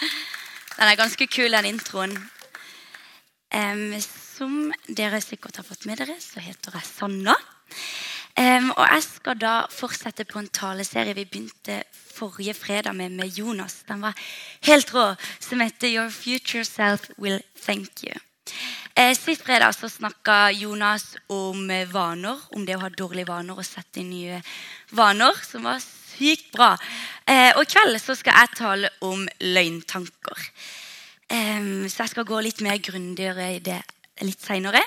Den er ganske kul, den introen. Um, som dere sikkert har fått med dere, så heter jeg Sanna. Um, og jeg skal da fortsette på en taleserie vi begynte forrige fredag med med Jonas. Den var helt rå, som heter 'Your future self will thank you'. Eh, Sist fredag så snakka Jonas om eh, vaner, om det å ha dårlige vaner og sette inn nye vaner, som var sykt bra. Eh, og i kveld så skal jeg tale om løgntanker. Eh, så jeg skal gå litt mer grundigere i det litt seinere.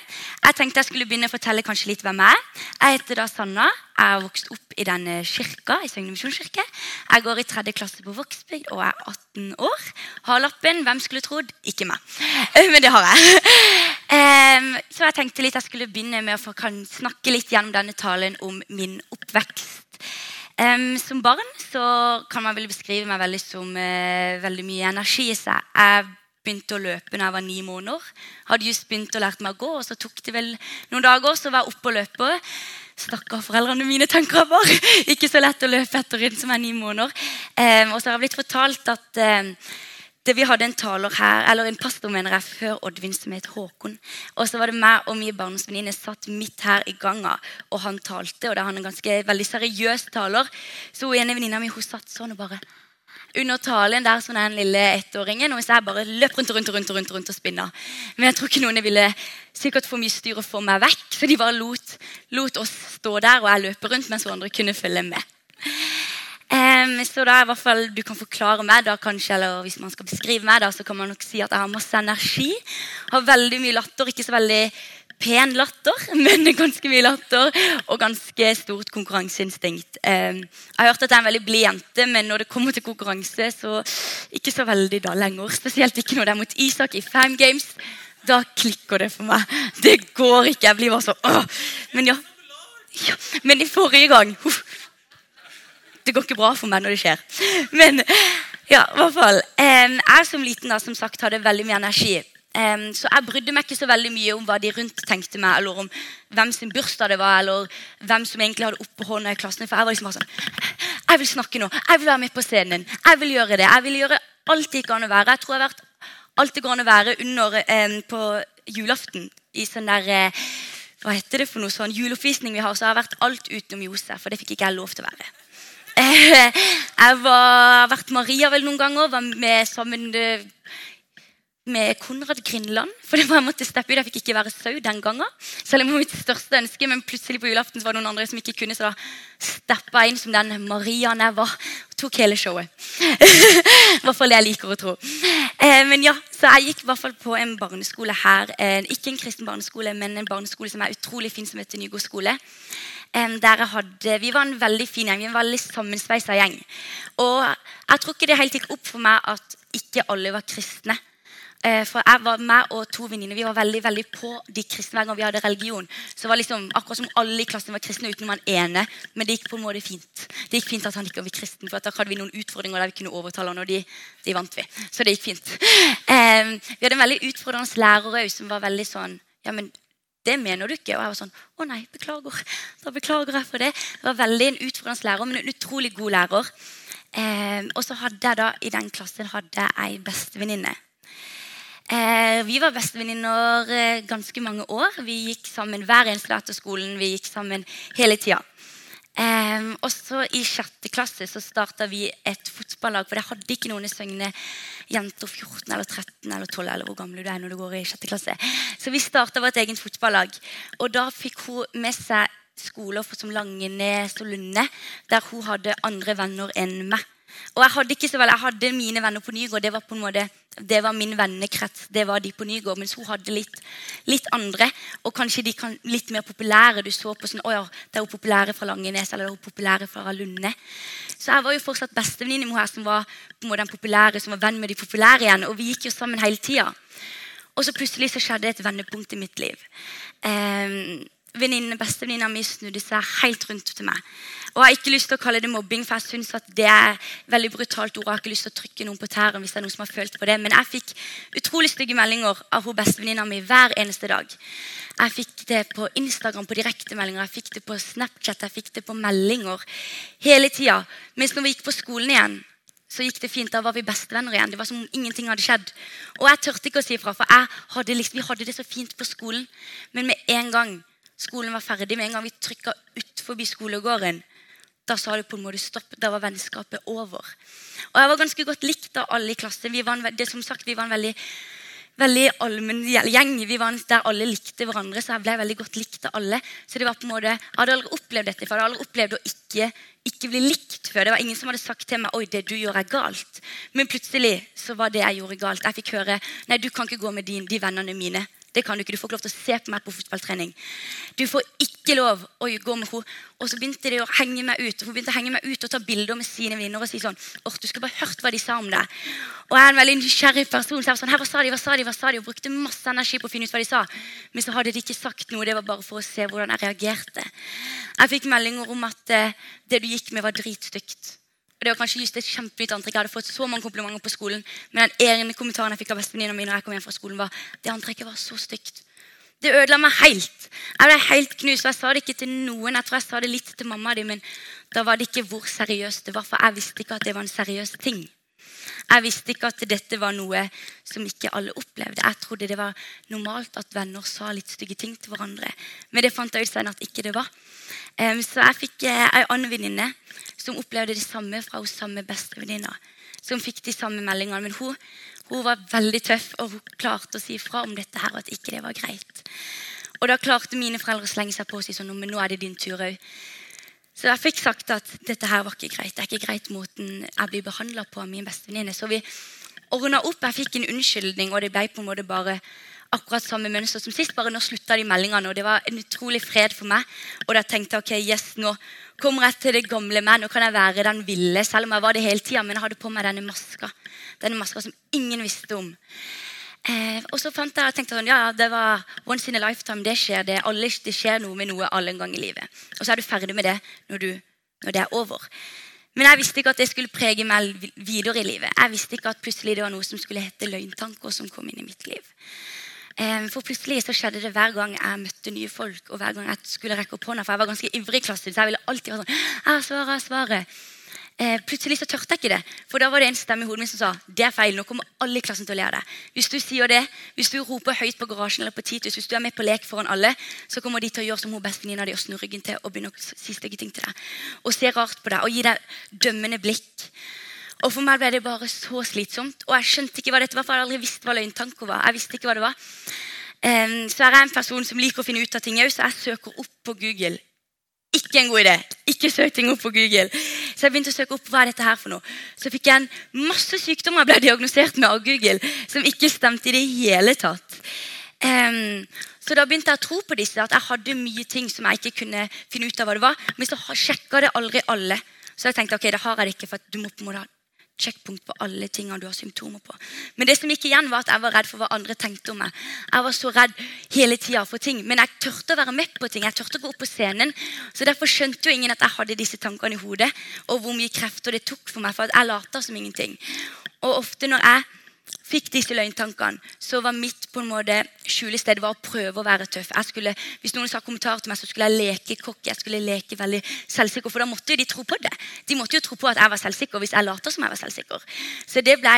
Jeg tenkte jeg skulle begynne å fortelle kanskje litt hvem jeg er. Jeg heter da Sanna. Jeg har vokst opp i denne kirka, i Søgne. Jeg går i tredje klasse på Vågsbygd og er 18 år. Har lappen. Hvem skulle trodd? Ikke meg. Men det har jeg. Så jeg tenkte litt jeg skulle begynne med å snakke litt gjennom denne talen om min oppvekst. Em, som barn så kan man vel beskrive meg veldig som uh, veldig mye energi i seg. Jeg begynte å løpe da jeg var ni måneder. Hadde just begynt å lære meg å gå, og så tok det vel noen dager, så var jeg oppe og løpe. Stakkar foreldrene mine, tenker jeg bare. Ikke så lett å løpe etter en som er ni måneder. Um, og så har jeg blitt fortalt at em, det vi hadde en taler her, eller en pastor mener jeg, før Oddvin som het Håkon. Og så var det meg og min barndomsvenninne satt midt her i ganga, og han talte. Og det er han en ganske veldig seriøs taler. Så hun ene venninna mi hun satt sånn og bare under talen der sånn er den lille ettåringen. Og jeg bare løp rundt og rundt rundt, rundt, rundt og spinna. Men jeg tror ikke noen ville sikkert for mye styr og få meg vekk, så de bare lot, lot oss stå der, og jeg løper rundt mens andre kunne følge med. Em, så da i hvert fall du kan forklare meg, da kanskje, eller hvis man skal beskrive meg, da, så kan man nok si at jeg har masse energi. Har veldig mye latter. Ikke så veldig pen latter, men ganske mye latter. Og ganske stort konkurranseinstinkt. Um, jeg har hørt at jeg er en veldig blid jente, men når det kommer til konkurranse, så ikke så veldig da lenger. Spesielt ikke når det er mot Isak i Fam Games. Da klikker det for meg. Det går ikke. Jeg blir bare så åh. Men ja. ja. Men i forrige gang uff, det går ikke bra for meg når det skjer. Men ja, i hvert fall. jeg som liten da, som sagt, hadde veldig mye energi. Så jeg brydde meg ikke så veldig mye om hva de rundt tenkte meg, eller om hvem sin bursdag det var, eller hvem som egentlig hadde oppe hånda i klassen. For jeg var liksom bare sånn Jeg vil snakke nå. Jeg vil være med på scenen. Jeg vil gjøre det. Jeg vil gjøre alt det gikk an å være. Jeg tror jeg har vært alt det går an å være under på julaften i sånn der eh, Hva heter det for noe sånn juleoppvisning vi har, så har jeg vært alt utenom Josef, for det fikk ikke jeg lov til å være. Jeg har vært Maria vel noen ganger. Var med sammen eh, med Konrad Grindland. For det var jeg måtte steppe ut. Jeg fikk ikke være sau den gangen. Selv om det var mitt største ønske, men plutselig på julaften var det noen andre som ikke kunne, så da steppa jeg inn som den Mariaen jeg var. Og tok hele showet. I hvert fall det jeg liker å tro. Eh, men ja, Så jeg gikk i hvert fall på en barneskole her. Eh, ikke en kristen barneskole, men en barneskole som er utrolig fin, som heter Nygård skole. Jeg hadde, vi var en veldig fin gjeng. Vi var en veldig sammensveisa gjeng. Og jeg tror ikke det helt gikk opp for meg at ikke alle var kristne. Eh, For jeg var meg og to venninner vi var veldig veldig på de kristne hver gang vi hadde religion. Så det var liksom akkurat som alle i klassen var kristne utenom han ene. Men det gikk på en måte fint. Det gikk fint at han ikke var kristen, for da hadde vi noen utfordringer der vi kunne overtale han, og de, de vant vi. Så det gikk fint. Um, vi hadde en veldig utfordrende lærer som var veldig sånn Ja, men det mener du ikke. Og jeg var sånn Å nei, beklager. Da beklager jeg for det. Det var veldig en utfordrende lærer, men en utrolig god lærer. Eh, og så hadde jeg da i den klassen hadde jeg ei bestevenninne. Eh, vi var bestevenninner eh, ganske mange år. Vi gikk sammen hver eneste dag til skolen. Vi gikk sammen hele tida. Eh, og så I sjette klasse så starta vi et fotballag. For det hadde ikke noen i Søgne jenter 14 eller 13 eller 12 eller hvor gamle du er når du går i sjette klasse. Så vi starta vårt eget fotballag. Og da fikk hun med seg skoler som Langenes og Lunde, der hun hadde andre venner enn meg. Og jeg hadde ikke så vel, jeg hadde mine venner på Nygård. Det var på en måte, det var min vennekrets. det var de på Nygård, Mens hun hadde litt, litt andre. Og kanskje de kan, litt mer populære. Du så på sånn, å ja, det er hun populære fra Langenes eller det er hun populære fra Lunde. Så jeg var jo fortsatt bestevenninne med henne som var på en måte den populære, som var venn med de populære igjen. Og vi gikk jo sammen hele tida. Og så plutselig så skjedde et vendepunkt i mitt liv. Eh, venninne, Bestevenninna mi snudde seg helt rundt til meg. Og Jeg har ikke lyst til å kalle det mobbing, for jeg synes at det er veldig brutalt ord. Jeg har ikke lyst til å trykke noen på tæren hvis det er noen som har følt på det. Men jeg fikk utrolig stygge meldinger av hun bestevenninna mi hver eneste dag. Jeg fikk det på Instagram på direktemeldinger, jeg fikk det på Snapchat, jeg fikk det på meldinger hele tida. Mens når vi gikk på skolen igjen, så gikk det fint. Da var vi bestevenner igjen. Det var som om ingenting hadde skjedd. Og jeg tørte ikke å si ifra, for hadde liksom, vi hadde det så fint på skolen. Men med en gang skolen var ferdig, med en gang vi trykka ut forbi skolegården, da sa det på en måte stopp. Da var vennskapet over. Og jeg var ganske godt likt av alle i klassen. Vi var en, det som sagt, vi var en veldig veldig allmenn gjeng. Vi var der alle likte hverandre, så jeg ble veldig godt likt av alle. Så det var på en måte, Jeg hadde aldri opplevd dette, for jeg hadde aldri opplevd å ikke, ikke bli likt før. Det var ingen som hadde sagt til meg oi, det du gjør er galt. Men plutselig så var det jeg gjorde galt. Jeg fikk høre nei, du kan ikke gå med din, de vennene mine. Det kan Du ikke. Du får ikke lov til å se på meg på fotballtrening. Du får ikke lov å gå med henne. Og så begynte de å henge meg ut hun begynte å henge meg ut og ta bilder med sine venninner og si sånn Åh, du skulle bare hørt hva de sa om deg. Og jeg er en veldig nysgjerrig person. Så jeg var sånn, hva sa de, hva sa de, hva sa de? Og brukte masse energi på å finne ut hva de sa. Men så hadde de ikke sagt noe. Det var bare for å se hvordan jeg reagerte. Jeg fikk meldinger om at eh, det du gikk med, var dritstygt. Og det var kanskje just et kjempenytt antrekk. Jeg hadde fått så mange komplimenter på skolen. Men den ene kommentaren jeg fikk av bestevenninna mi jeg kom hjem fra skolen, var det antrekket var så stygt. Det ødela meg helt. Jeg ble helt knust. Jeg sa det ikke til noen. Jeg tror jeg sa det litt til mamma di, men da var det ikke hvor seriøst det var. For jeg visste ikke at det var en seriøs ting. Jeg visste ikke at dette var noe som ikke alle opplevde. Jeg trodde det var normalt at venner sa litt stygge ting til hverandre. Men det fant jeg ut senere at ikke det var. Så jeg fikk ei eh, annen venninne som opplevde det samme fra hos samme bestevenninna. Som fikk de samme meldingene. Men hun, hun, var veldig tøff, og hun klarte å si fra om dette her, at ikke det var greit. Og da klarte mine foreldre å slenge seg på og si sånn men nå er det din tur òg. Så jeg fikk sagt at dette her var ikke greit. Det er ikke greit måten jeg blir behandla på av min bestevenninne. Så vi ordna opp. Jeg fikk en unnskyldning, og det ble på en måte bare akkurat samme mønster som sist. bare Nå slutta de meldingene, og det var en utrolig fred for meg. Og da tenkte jeg ok, yes, nå kommer jeg til det gamle meg. Nå kan jeg være den ville, selv om jeg var det hele tida. Men jeg hadde på meg denne maska. Denne maska som ingen visste om. Eh, og så fant jeg og tenkte sånn, ja, det var once in a lifetime. Det skjer det. Alle, det skjer noe med noe alle en gang i livet. Og så er du ferdig med det når, du, når det er over. Men jeg visste ikke at det skulle prege meg videre i livet. Jeg visste ikke at plutselig det var noe som skulle hete løgntanker som kom inn i mitt liv. For plutselig så skjedde det hver gang jeg møtte nye folk, og hver gang jeg skulle rekke opp hånda, for jeg var ganske ivrig i klassen, så jeg ville alltid være sånn jeg svarer, jeg svarer. Eh, plutselig så tørte jeg ikke det. For da var det en stemme i hodet mitt som sa det er feil. Nå kommer alle i klassen til å le av det. Hvis du sier det, hvis du roper høyt på garasjen eller på Titus, hvis du er med på lek foran alle, så kommer de til å gjøre som hun bestevenninna di og snu ryggen til og begynne å si stygge ting til deg. Og se rart på deg og gi deg dømmende blikk. Og For meg ble det bare så slitsomt. Og jeg skjønte ikke hva dette var, for jeg hadde aldri visst hva løgntanker var. Jeg visste ikke hva det var. Um, så jeg en person som liker å finne ut av ting òg, så jeg søker opp på Google. Ikke en god idé. Ikke søk ting opp på Google. Så jeg begynte å søke opp hva er dette her for noe. Så fikk jeg en masse sykdommer jeg ble diagnosert med av Google, som ikke stemte i det hele tatt. Um, så da begynte jeg å tro på disse, at jeg hadde mye ting som jeg ikke kunne finne ut av hva det var. Men så sjekka det aldri alle. Så jeg tenkte ok, det har jeg det ikke, for du må på en måte sjekkpunkt på alle tingene du har symptomer på. Men det som gikk igjen var at jeg var redd for hva andre tenkte om meg. Jeg var så redd hele tida for ting. Men jeg tørte å være med på ting. Jeg tørte å gå opp på scenen. Så Derfor skjønte jo ingen at jeg hadde disse tankene i hodet, og hvor mye krefter det tok for meg. For jeg lata som ingenting. Og ofte når jeg fikk disse løgntankene, så var mitt på en måte skjulested var å prøve å være tøff. Skulle, hvis noen sa kommentar til meg, så skulle jeg leke kokk. Jeg skulle leke veldig selvsikker, For da måtte jo de tro på det. De måtte jo tro på at jeg var selvsikker hvis jeg later som jeg var selvsikker. Så det ble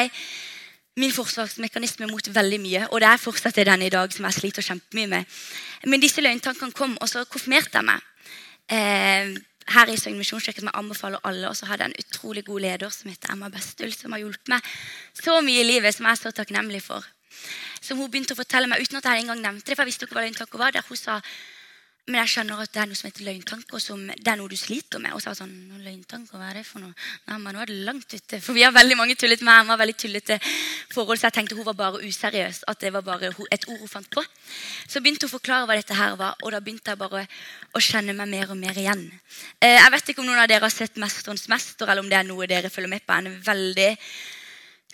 min forsvarsmekanisme mot veldig mye. Og det er fortsatt den i dag som jeg sliter kjempemye med. Men disse løgntankene kom, og så konfirmerte jeg meg. Eh, her i Søgn misjonskirke som jeg anbefaler alle. Og så hadde jeg en utrolig god leder som heter Emma Bestul, som har hjulpet meg så mye i livet, som jeg er så takknemlig for. Som hun begynte å fortelle meg uten at jeg engang nevnte det. for jeg visste ikke hva det var, der hun sa men jeg skjønner at det er noe som heter løgntanker, som det er noe du sliter med. Og så var sånn, løgntanker, hva er det for noe? Nei, men nå er det langt ute. For vi har veldig mange tullete med Emma, veldig tullete forhold, så jeg tenkte hun var bare useriøs. At det var bare et ord hun fant på. Så begynte hun å forklare hva dette her var, og da begynte jeg bare å kjenne meg mer og mer igjen. Eh, jeg vet ikke om noen av dere har sett 'Mesterens mester', eller om det er noe dere følger med på. En veldig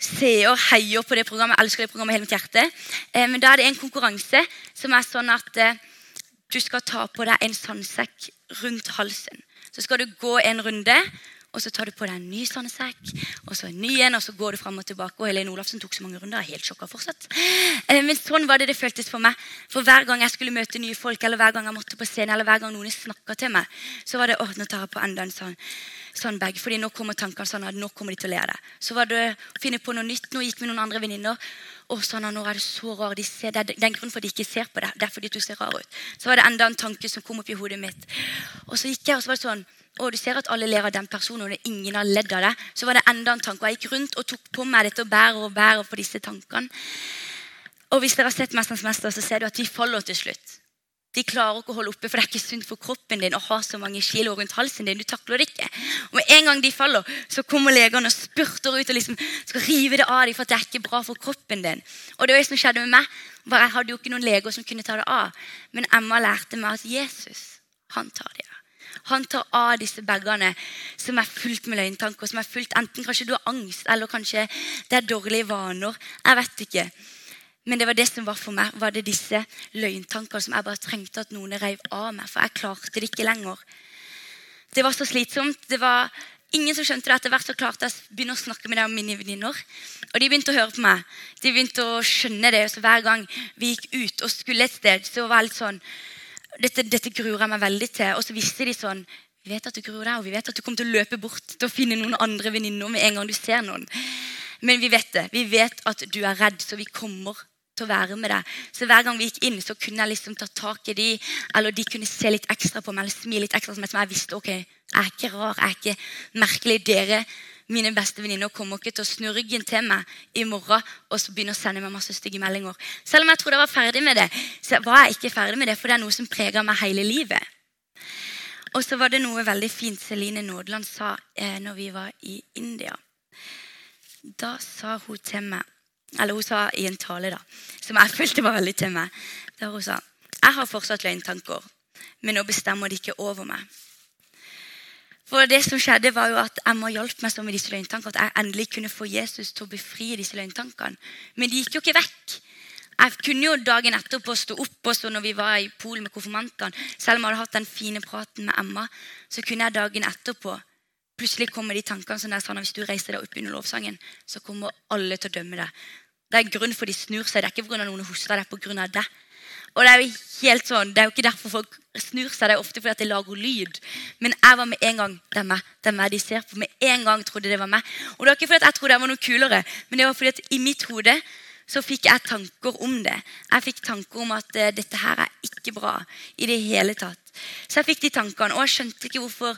seer, heier på det programmet. Jeg elsker det programmet hele mitt hjerte. Eh, men da er det en konkurranse som er sånn at eh, du skal ta på deg en sandsekk rundt halsen. Så skal du gå en runde, og så tar du på deg en ny sandsekk, og så en ny en, og så går du fram og tilbake. Og Helene Olafsen tok så mange runder. Jeg er helt sjokka fortsatt. Eh, men sånn var det det føltes for meg. For hver gang jeg skulle møte nye folk, eller hver gang jeg måtte på scenen, eller hver gang noen snakka til meg, så var det å, nå på enda en sånn, sandbag. fordi nå kommer tankene sånn at nå kommer de til å le av det. Så var det å finne på noe nytt. Nå gikk vi noen andre venninner. Og sånn, nå er det så rar. De ser, det er den grunnen for at de ikke ser på deg. Det er fordi du ser rar ut. Så var det enda en tanke som kom opp i hodet mitt. Og så gikk jeg, og så var det sånn Å, du ser at alle ler av den personen, og det er ingen har ledd av det. Så var det enda en tanke. Og jeg gikk rundt og tok på meg dette og bærer og bærer på disse tankene. Og hvis dere har sett 'Mesterens mester', så ser du at de faller til slutt. De klarer ikke å holde oppe, for det er ikke sunt for kroppen din å ha så mange kilo rundt halsen din. Du takler det ikke. Og med en gang de faller, så kommer legene og spurter ut og liksom skal rive det av dem, for det er ikke bra for kroppen din. Og det var det som skjedde med meg. Bare jeg hadde jo ikke noen leger som kunne ta det av. Men Emma lærte meg at Jesus, han tar det av. Han tar av disse bagene som er fullt med løgntanker. som er fullt, Enten kanskje du har angst, eller kanskje det er dårlige vaner. Jeg vet ikke. Men det var det som var for meg, var det disse løgntankene som jeg bare trengte at noen reiv av meg. For jeg klarte det ikke lenger. Det var så slitsomt. det var Ingen som skjønte det. Etter hvert så klarte jeg å begynne å snakke med dem om mine venninner. Og de begynte å høre på meg. De begynte å skjønne det. Så hver gang vi gikk ut og skulle et sted, så var det litt sånn dette, dette gruer jeg meg veldig til. Og så visste de sånn Vi vet at du gruer deg, og vi vet at du kommer til å løpe bort til å finne noen andre venninner med en gang du ser noen. Men vi vet det. Vi vet at du er redd, så vi kommer til å være med deg. Så hver gang vi gikk inn, så kunne jeg liksom ta tak i de, eller de kunne se litt ekstra på meg eller smile litt ekstra, som jeg visste ok, jeg er ikke rar, jeg er ikke merkelig. Dere mine beste venninner kommer ikke til å snu ryggen til meg i morgen og så begynne å sende meg masse stygge meldinger. Selv om jeg trodde jeg var ferdig med det, så var jeg ikke ferdig med det, for det er noe som preger meg hele livet. Og så var det noe veldig fint Celine Nådeland sa eh, når vi var i India. Da sa hun til meg Eller hun sa i en tale da, som jeg følte var veldig til meg. Der hun sa jeg har fortsatt løgntanker, men nå bestemmer de ikke over meg. For det som skjedde var jo at Emma hjalp meg så med disse løgntankene. At jeg endelig kunne få Jesus til å befri disse løgntankene. Men de gikk jo ikke vekk. Jeg kunne jo dagen etterpå stå opp også når vi var i Polen med konfirmantene. Selv om jeg hadde hatt den fine praten med Emma, så kunne jeg dagen etterpå Plutselig kommer de tankene som jeg sånn at hvis du reiser deg opp under lovsangen, så kommer alle til å dømme deg. Det er grunn for de snur seg. Det er ikke pga. noen hoster, det er pga. deg. Og det er jo helt sånn, det er jo ikke derfor folk snur seg, det er ofte fordi at det lager lyd. Men jeg var med en gang det er meg, det er meg de ser på. Med en gang trodde det var meg. Og det var ikke fordi at jeg trodde jeg var noe kulere, men det var fordi at i mitt hode så fikk jeg tanker om det. Jeg fikk tanker om at uh, dette her er ikke bra i det hele tatt. Så jeg fikk de tankene, og jeg skjønte ikke hvorfor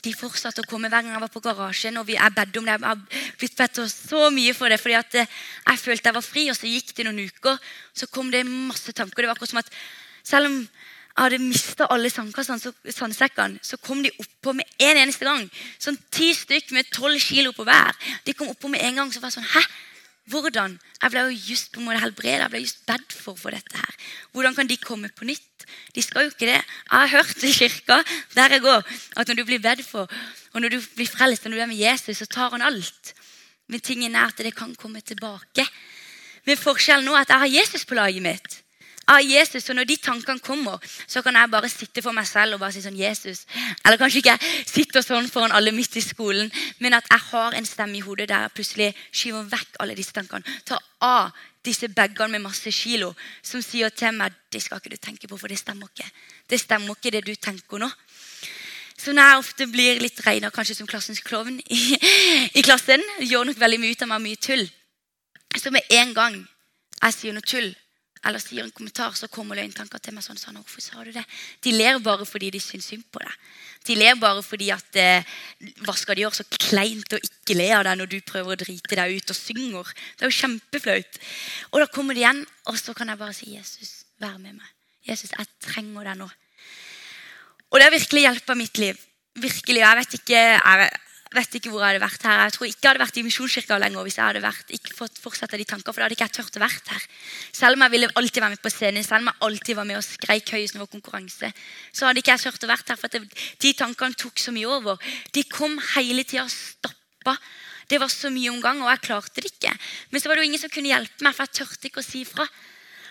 de fortsatte å komme hver gang jeg var på garasjen. og jeg bedde om det. Jeg har blitt bedt så mye for det, fordi at eh, jeg følte jeg var fri. Og så gikk det noen uker, så kom det masse tanker. Det var akkurat som at selv om jeg hadde mista alle sandsekkene, så kom de oppå med en eneste gang. Sånn ti stykk med tolv kilo på hver. De kom oppå med en gang. Så var jeg sånn Hæ? Hvordan? Jeg ble jo just på en måte helbredet. Jeg ble just bedt for for dette her. Hvordan kan de komme på nytt? De skal jo ikke det. Jeg har hørt i kirka der jeg går, at når du blir bedt for, og når du blir frelst og når du er med Jesus, så tar han alt. Men tingen er at det kan komme tilbake. Men forskjellen nå er at jeg har Jesus på laget mitt Jeg har Jesus. Og når de tankene kommer, så kan jeg bare sitte for meg selv og bare si sånn Jesus. Eller kanskje ikke jeg sitter sånn foran alle midt i skolen, men at jeg har en stemme i hodet der jeg plutselig skyver vekk alle disse tankene. Tar av disse bagene med masse kilo som sier til meg det skal ikke du tenke på, for det stemmer ikke. Det stemmer ikke, det du tenker nå. Så når jeg ofte blir litt regna kanskje som klassens klovn i, i, klassen, gjør nok veldig mye ut av meg mye tull. Så med en gang jeg sier noe tull, eller sier en kommentar, så kommer løgntanker til meg sånn, sånn Hvorfor sa du det? De ler bare fordi de syns synd på deg. De ler bare fordi at eh, Hva skal de gjøre så kleint å ikke le av deg når du prøver å drite deg ut og synger? Det er jo kjempeflaut. Og da kommer de igjen, og så kan jeg bare si Jesus, vær med meg. Jesus, jeg trenger deg nå. Og det har virkelig hjulpet mitt liv. Virkelig. Jeg vet ikke jeg, vet ikke hvor jeg hadde vært her. Jeg tror ikke jeg hadde vært i Misjonskirka lenger hvis jeg hadde vært, ikke fått fortsette de tankene. for da hadde ikke jeg tørt å vært her. Selv om jeg ville alltid være med på scenen, selv om jeg alltid var med og skreik høyest når det var konkurranse, så hadde ikke jeg tørt å vært her, for det, de tankene tok så mye over. De kom hele tida og stoppa. Det var så mye om gang, og jeg klarte det ikke. Men så var det jo ingen som kunne hjelpe meg, for jeg tørte ikke å si ifra.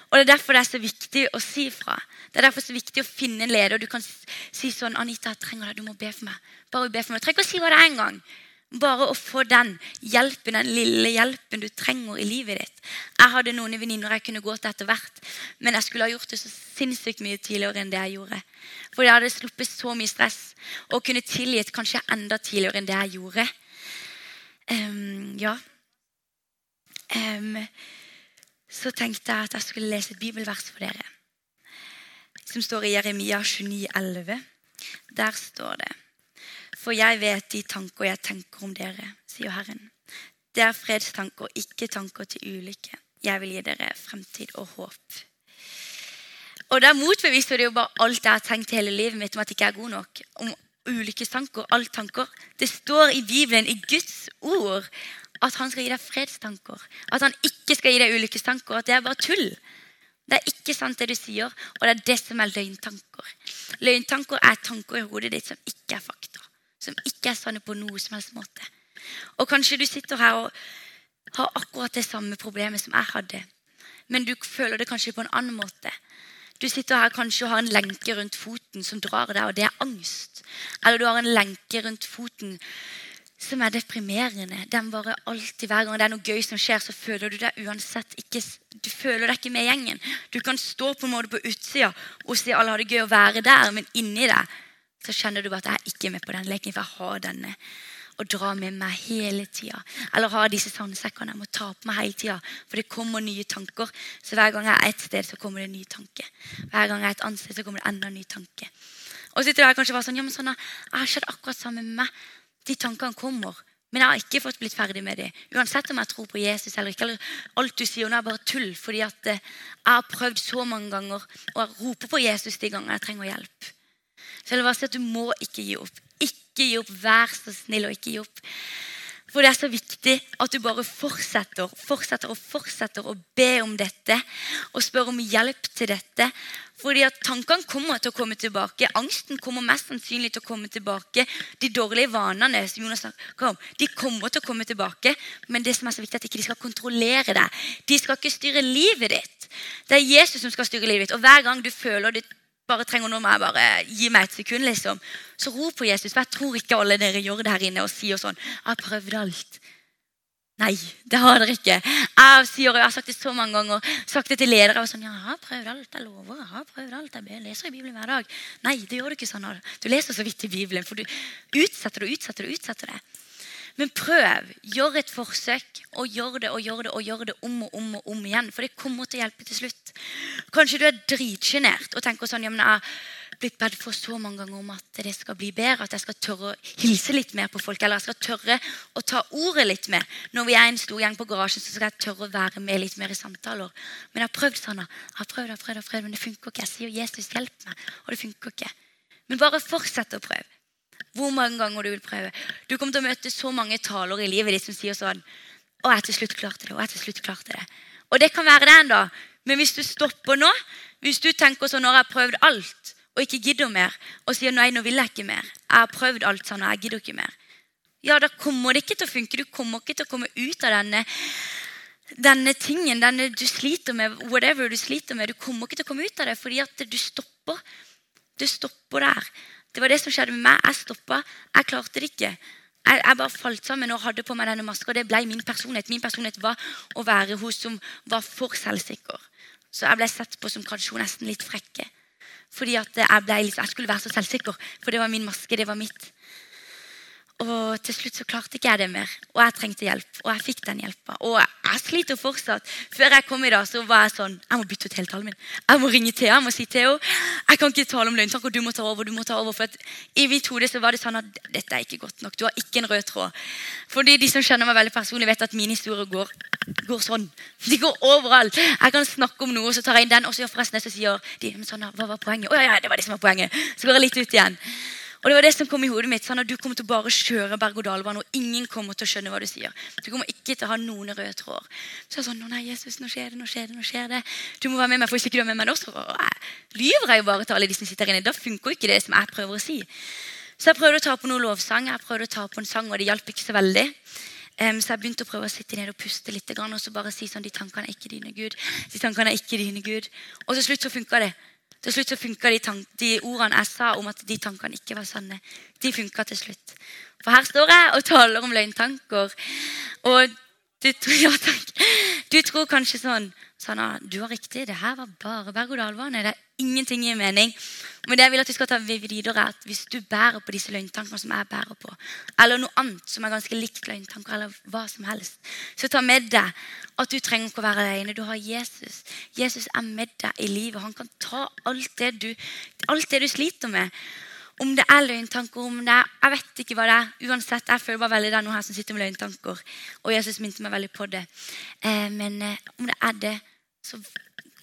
Og Det er derfor det er så viktig å si fra. Det er derfor så viktig å finne en leder. Du kan si sånn 'Anita, jeg trenger deg. Du må be for meg.' Bare be for meg. Trenger ikke å si hva det er engang. Bare å få den hjelpen, den lille hjelpen du trenger i livet ditt. Jeg hadde noen venninner jeg kunne gå til etter hvert, men jeg skulle ha gjort det så sinnssykt mye tidligere enn det jeg gjorde. For jeg hadde sluppet så mye stress og kunne tilgitt kanskje enda tidligere enn det jeg gjorde. Um, ja. Um, så tenkte jeg at jeg skulle lese et bibelvers for dere. Som står i Jeremia 29, 11. Der står det For jeg vet de tanker jeg tenker om dere, sier Herren. Det er fredstanker, ikke tanker til ulykke. Jeg vil gi dere fremtid og håp. Og der motbeviser det jo bare alt jeg har tenkt hele livet mitt om at jeg ikke er god nok. Om ulykkestanker, alle tanker. Det står i Bibelen, i Guds ord, at han skal gi deg fredstanker. At han ikke skal gi deg ulykkestanker. At det er bare tull. Det er ikke sant, det du sier, og det er det som er løgntanker. Løgntanker er tanker i hodet ditt som ikke er fakta. Som ikke er sanne på noe som helst måte. Og kanskje du sitter her og har akkurat det samme problemet som jeg hadde. Men du føler det kanskje på en annen måte. Du sitter her kanskje og har en lenke rundt foten som drar deg, og det er angst. Eller du har en lenke rundt foten som er deprimerende. Den bare alltid, Hver gang det er noe gøy som skjer, så føler du deg uansett ikke du føler deg ikke med gjengen. Du kan stå på en måte på utsida og si alle har det gøy å være der, men inni deg så kjenner du bare at jeg er ikke med på den leken, for jeg har denne og dra med meg hele tida. Eller ha disse sandsekkene jeg må ta på meg hele tida. For det kommer nye tanker. Så hver gang jeg er et sted, så kommer det en ny tanke. Hver gang jeg er et annet sted, så kommer det enda en ny tanke. Og så sitter du her kanskje bare sånn, ja, men sånn, jeg har skjedd akkurat sammen med meg de tankene kommer. Men jeg har ikke fått blitt ferdig med dem. Uansett om jeg tror på Jesus eller ikke. eller Alt du sier nå er bare tull. fordi at eh, jeg har prøvd så mange ganger å rope på Jesus de gangene jeg trenger hjelp. Så jeg vil bare si at Du må ikke gi opp. Ikke gi opp. Vær så snill og ikke gi opp. For det er så viktig at du bare fortsetter fortsetter og fortsetter å be om dette og spør om hjelp til dette. Fordi at Tankene kommer til å komme tilbake. Angsten kommer mest sannsynlig til å komme tilbake. De dårlige vanene som Jonas snakker om, de kommer til å komme tilbake. Men det som er så viktig er at ikke de skal kontrollere deg. De skal ikke styre livet ditt. Det er Jesus som skal styre livet ditt. Og Hver gang du føler det bare trenger noe med bare gi meg et sekund, liksom. Så rop på Jesus. For jeg tror ikke alle dere gjør det her inne og sier sånn Jeg har prøvd alt. Nei, det har dere ikke. Jeg sier, jeg har sagt det så mange ganger. sagt det til ledere. Jeg, sånn, ja, jeg har prøvd alt, jeg lover. Jeg har prøvd alt, jeg leser i Bibelen hver dag. Nei, det gjør du ikke sånn. Du leser så vidt i Bibelen, for du utsetter det, utsetter det, utsetter det. Men prøv. Gjør et forsøk, og gjør det og gjør det og gjør det om og om og om igjen. For det kommer til å hjelpe til slutt. Kanskje du er dritsjenert og tenker sånn ja, men jeg har blitt bedt for så mange ganger om at det skal bli bedre. At jeg skal tørre å hilse litt mer på folk. Eller jeg skal tørre å ta ordet litt mer. Når vi er en stor gjeng på garasjen, så skal jeg tørre å være med litt mer i samtaler. Men jeg har prøvd sånn. Jeg har prøvd, jeg har prøvd, jeg har prøvd, men det funker ikke. Jeg sier 'Jesus, hjelp meg', og det funker ikke. Men bare fortsett å prøve. Hvor mange ganger du vil prøve. Du kommer til å møte så mange taler i livet ditt som sier sånn 'Å, jeg til slutt klarte det.' Og jeg til slutt klarte det. Og det kan være det ennå. Men hvis du stopper nå, hvis du tenker sånn 'Nå har jeg prøvd alt', og ikke gidder mer, og sier 'nei, nå vil jeg ikke mer', 'jeg har prøvd alt sånn, og jeg gidder ikke mer', ja, da kommer det ikke til å funke. Du kommer ikke til å komme ut av denne, denne tingen denne du sliter med, whatever du sliter med. Du kommer ikke til å komme ut av det fordi at du stopper. Du stopper der. Det var det som skjedde med meg. Jeg stoppa. Jeg klarte det ikke. Jeg, jeg, bare falt sammen og hadde på meg denne maska. Det ble min personlighet. Min personlighet var å være hun som var for selvsikker. Så jeg ble sett på som kanskje nesten litt frekke. Fordi at jeg, ble, jeg skulle være så selvsikker, for det var min maske. det var mitt. Og til slutt så klarte ikke jeg det mer. Og jeg trengte hjelp. Og jeg fikk den hjelpa. Og jeg sliter fortsatt. Før jeg kom i dag, så var jeg sånn Jeg må bytte ut hele talen min. Jeg må ringe Thea. Jeg må si Theo, jeg kan ikke tale om lønntanker. Du må ta over. du må ta over. For I mitt hode så var det sånn at dette er ikke godt nok. Du har ikke en rød tråd. Fordi de som kjenner meg veldig personlig, vet at mine historier går, går sånn. De går overalt. Jeg kan snakke om noe, så tar jeg inn den, og så gjør forresten det, så sier de men sånn, hva var poenget? Å ja, ja, det var det som var poenget. Så går jeg litt ut igjen. Og det var det som kom i hodet mitt, sånn at Du kommer til å bare kjøre berg-og-dal-bane, og ingen kommer til å skjønne hva du sier. Du kommer ikke til å ha noen røde tråder. Så jeg sånn, nei, Jesus, nå skjer det, nå skjer det, nå skjer det. Du må være med meg, for hvis ikke du er med meg nå, så lyver jeg jo bare til alle de som sitter inne. Da funker jo ikke det som jeg prøver å si. Så jeg prøvde å ta på noe lovsang, jeg prøvde å ta på en sang, og det hjalp ikke så veldig. Um, så jeg begynte å prøve å sitte ned og puste litt og så bare si sånn De tankene er ikke dine, Gud. De tankene er ikke dine, Gud. Og til slutt så funka det. Til slutt så funka de, de, ordene jeg sa om at de tankene ikke var sanne. De funka til slutt. For her står jeg og taler om løgntanker. Og du, ja, du tror kanskje sånn Sanna, du har riktig. Det her var bare berg-og-dal-bane. Det er ingenting i mening. Men det jeg vil at vi skal ta videre er at Hvis du bærer på disse løgntankene som jeg bærer på, eller noe annet som er ganske likt løgntanker, eller hva som helst, så ta med deg at du trenger ikke å være alene. Du har Jesus. Jesus er med deg i livet. Han kan ta alt det du, alt det du sliter med. Om det er løgntanker, om det er Jeg vet ikke hva det er. Uansett, Jeg føler bare veldig det er noe her som sitter med løgntanker. Og Jesus minte meg veldig på det. Eh, men eh, om det er det, så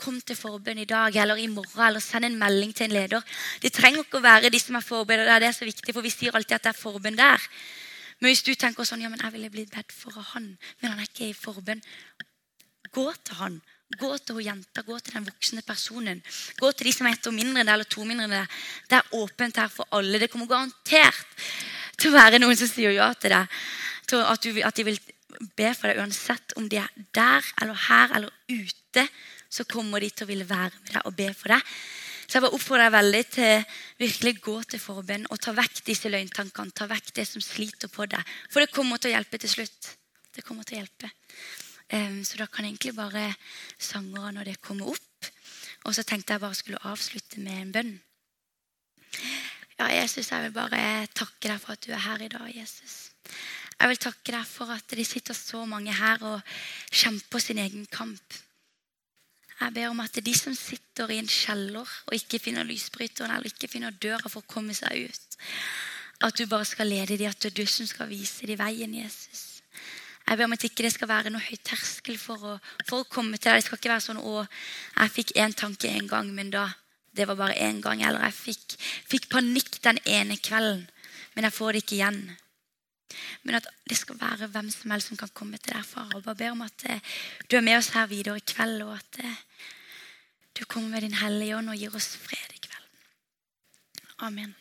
kom til forbønn i dag eller i morgen, eller send en melding til en leder. Det trenger ikke å være de som er forberedt. Det er så viktig, for vi sier alltid at det er forbønn der. Men hvis du tenker sånn, ja, men jeg ville blitt bedt for han, men han er ikke i forbønn, gå til han. Gå til hun jenta, gå til den voksne personen. Gå til de som er ett år mindre enn deg, eller to mindre enn deg. Det er åpent her for alle. Det kommer garantert til å være noen som sier ja til deg. At, at de vil be for deg uansett om de er der eller her eller ute. Så kommer de til å ville være med deg og be for deg. Så jeg bare oppfordrer deg veldig til virkelig gå til forbønn og ta vekk disse løgntankene. Ta vekk det som sliter på deg. For det kommer til å hjelpe til slutt. Det kommer til å hjelpe. Så da kan egentlig bare sangere når det kommer opp. Og så tenkte jeg bare skulle avslutte med en bønn. Ja, Jesus, jeg vil bare takke deg for at du er her i dag, Jesus. Jeg vil takke deg for at det sitter så mange her og kjemper sin egen kamp. Jeg ber om at de som sitter i en kjeller og ikke finner lysbryteren eller ikke finner døra for å komme seg ut, at du bare skal lede dem, at det er du som skal vise dem veien, Jesus. Jeg ber om at ikke det skal være noe høy terskel for å, for å komme til deg. Det skal ikke være sånn å, jeg fikk én tanke en gang, men da det var bare én gang. Eller jeg fikk, fikk, panikk den ene kvelden, men jeg får det ikke igjen. Men at det skal være hvem som helst som kan komme til deg, far. Og bare ber om at eh, du er med oss her videre i kveld, og at eh, du kommer med din Hellige Ånd og gir oss fred i kveld. Amen.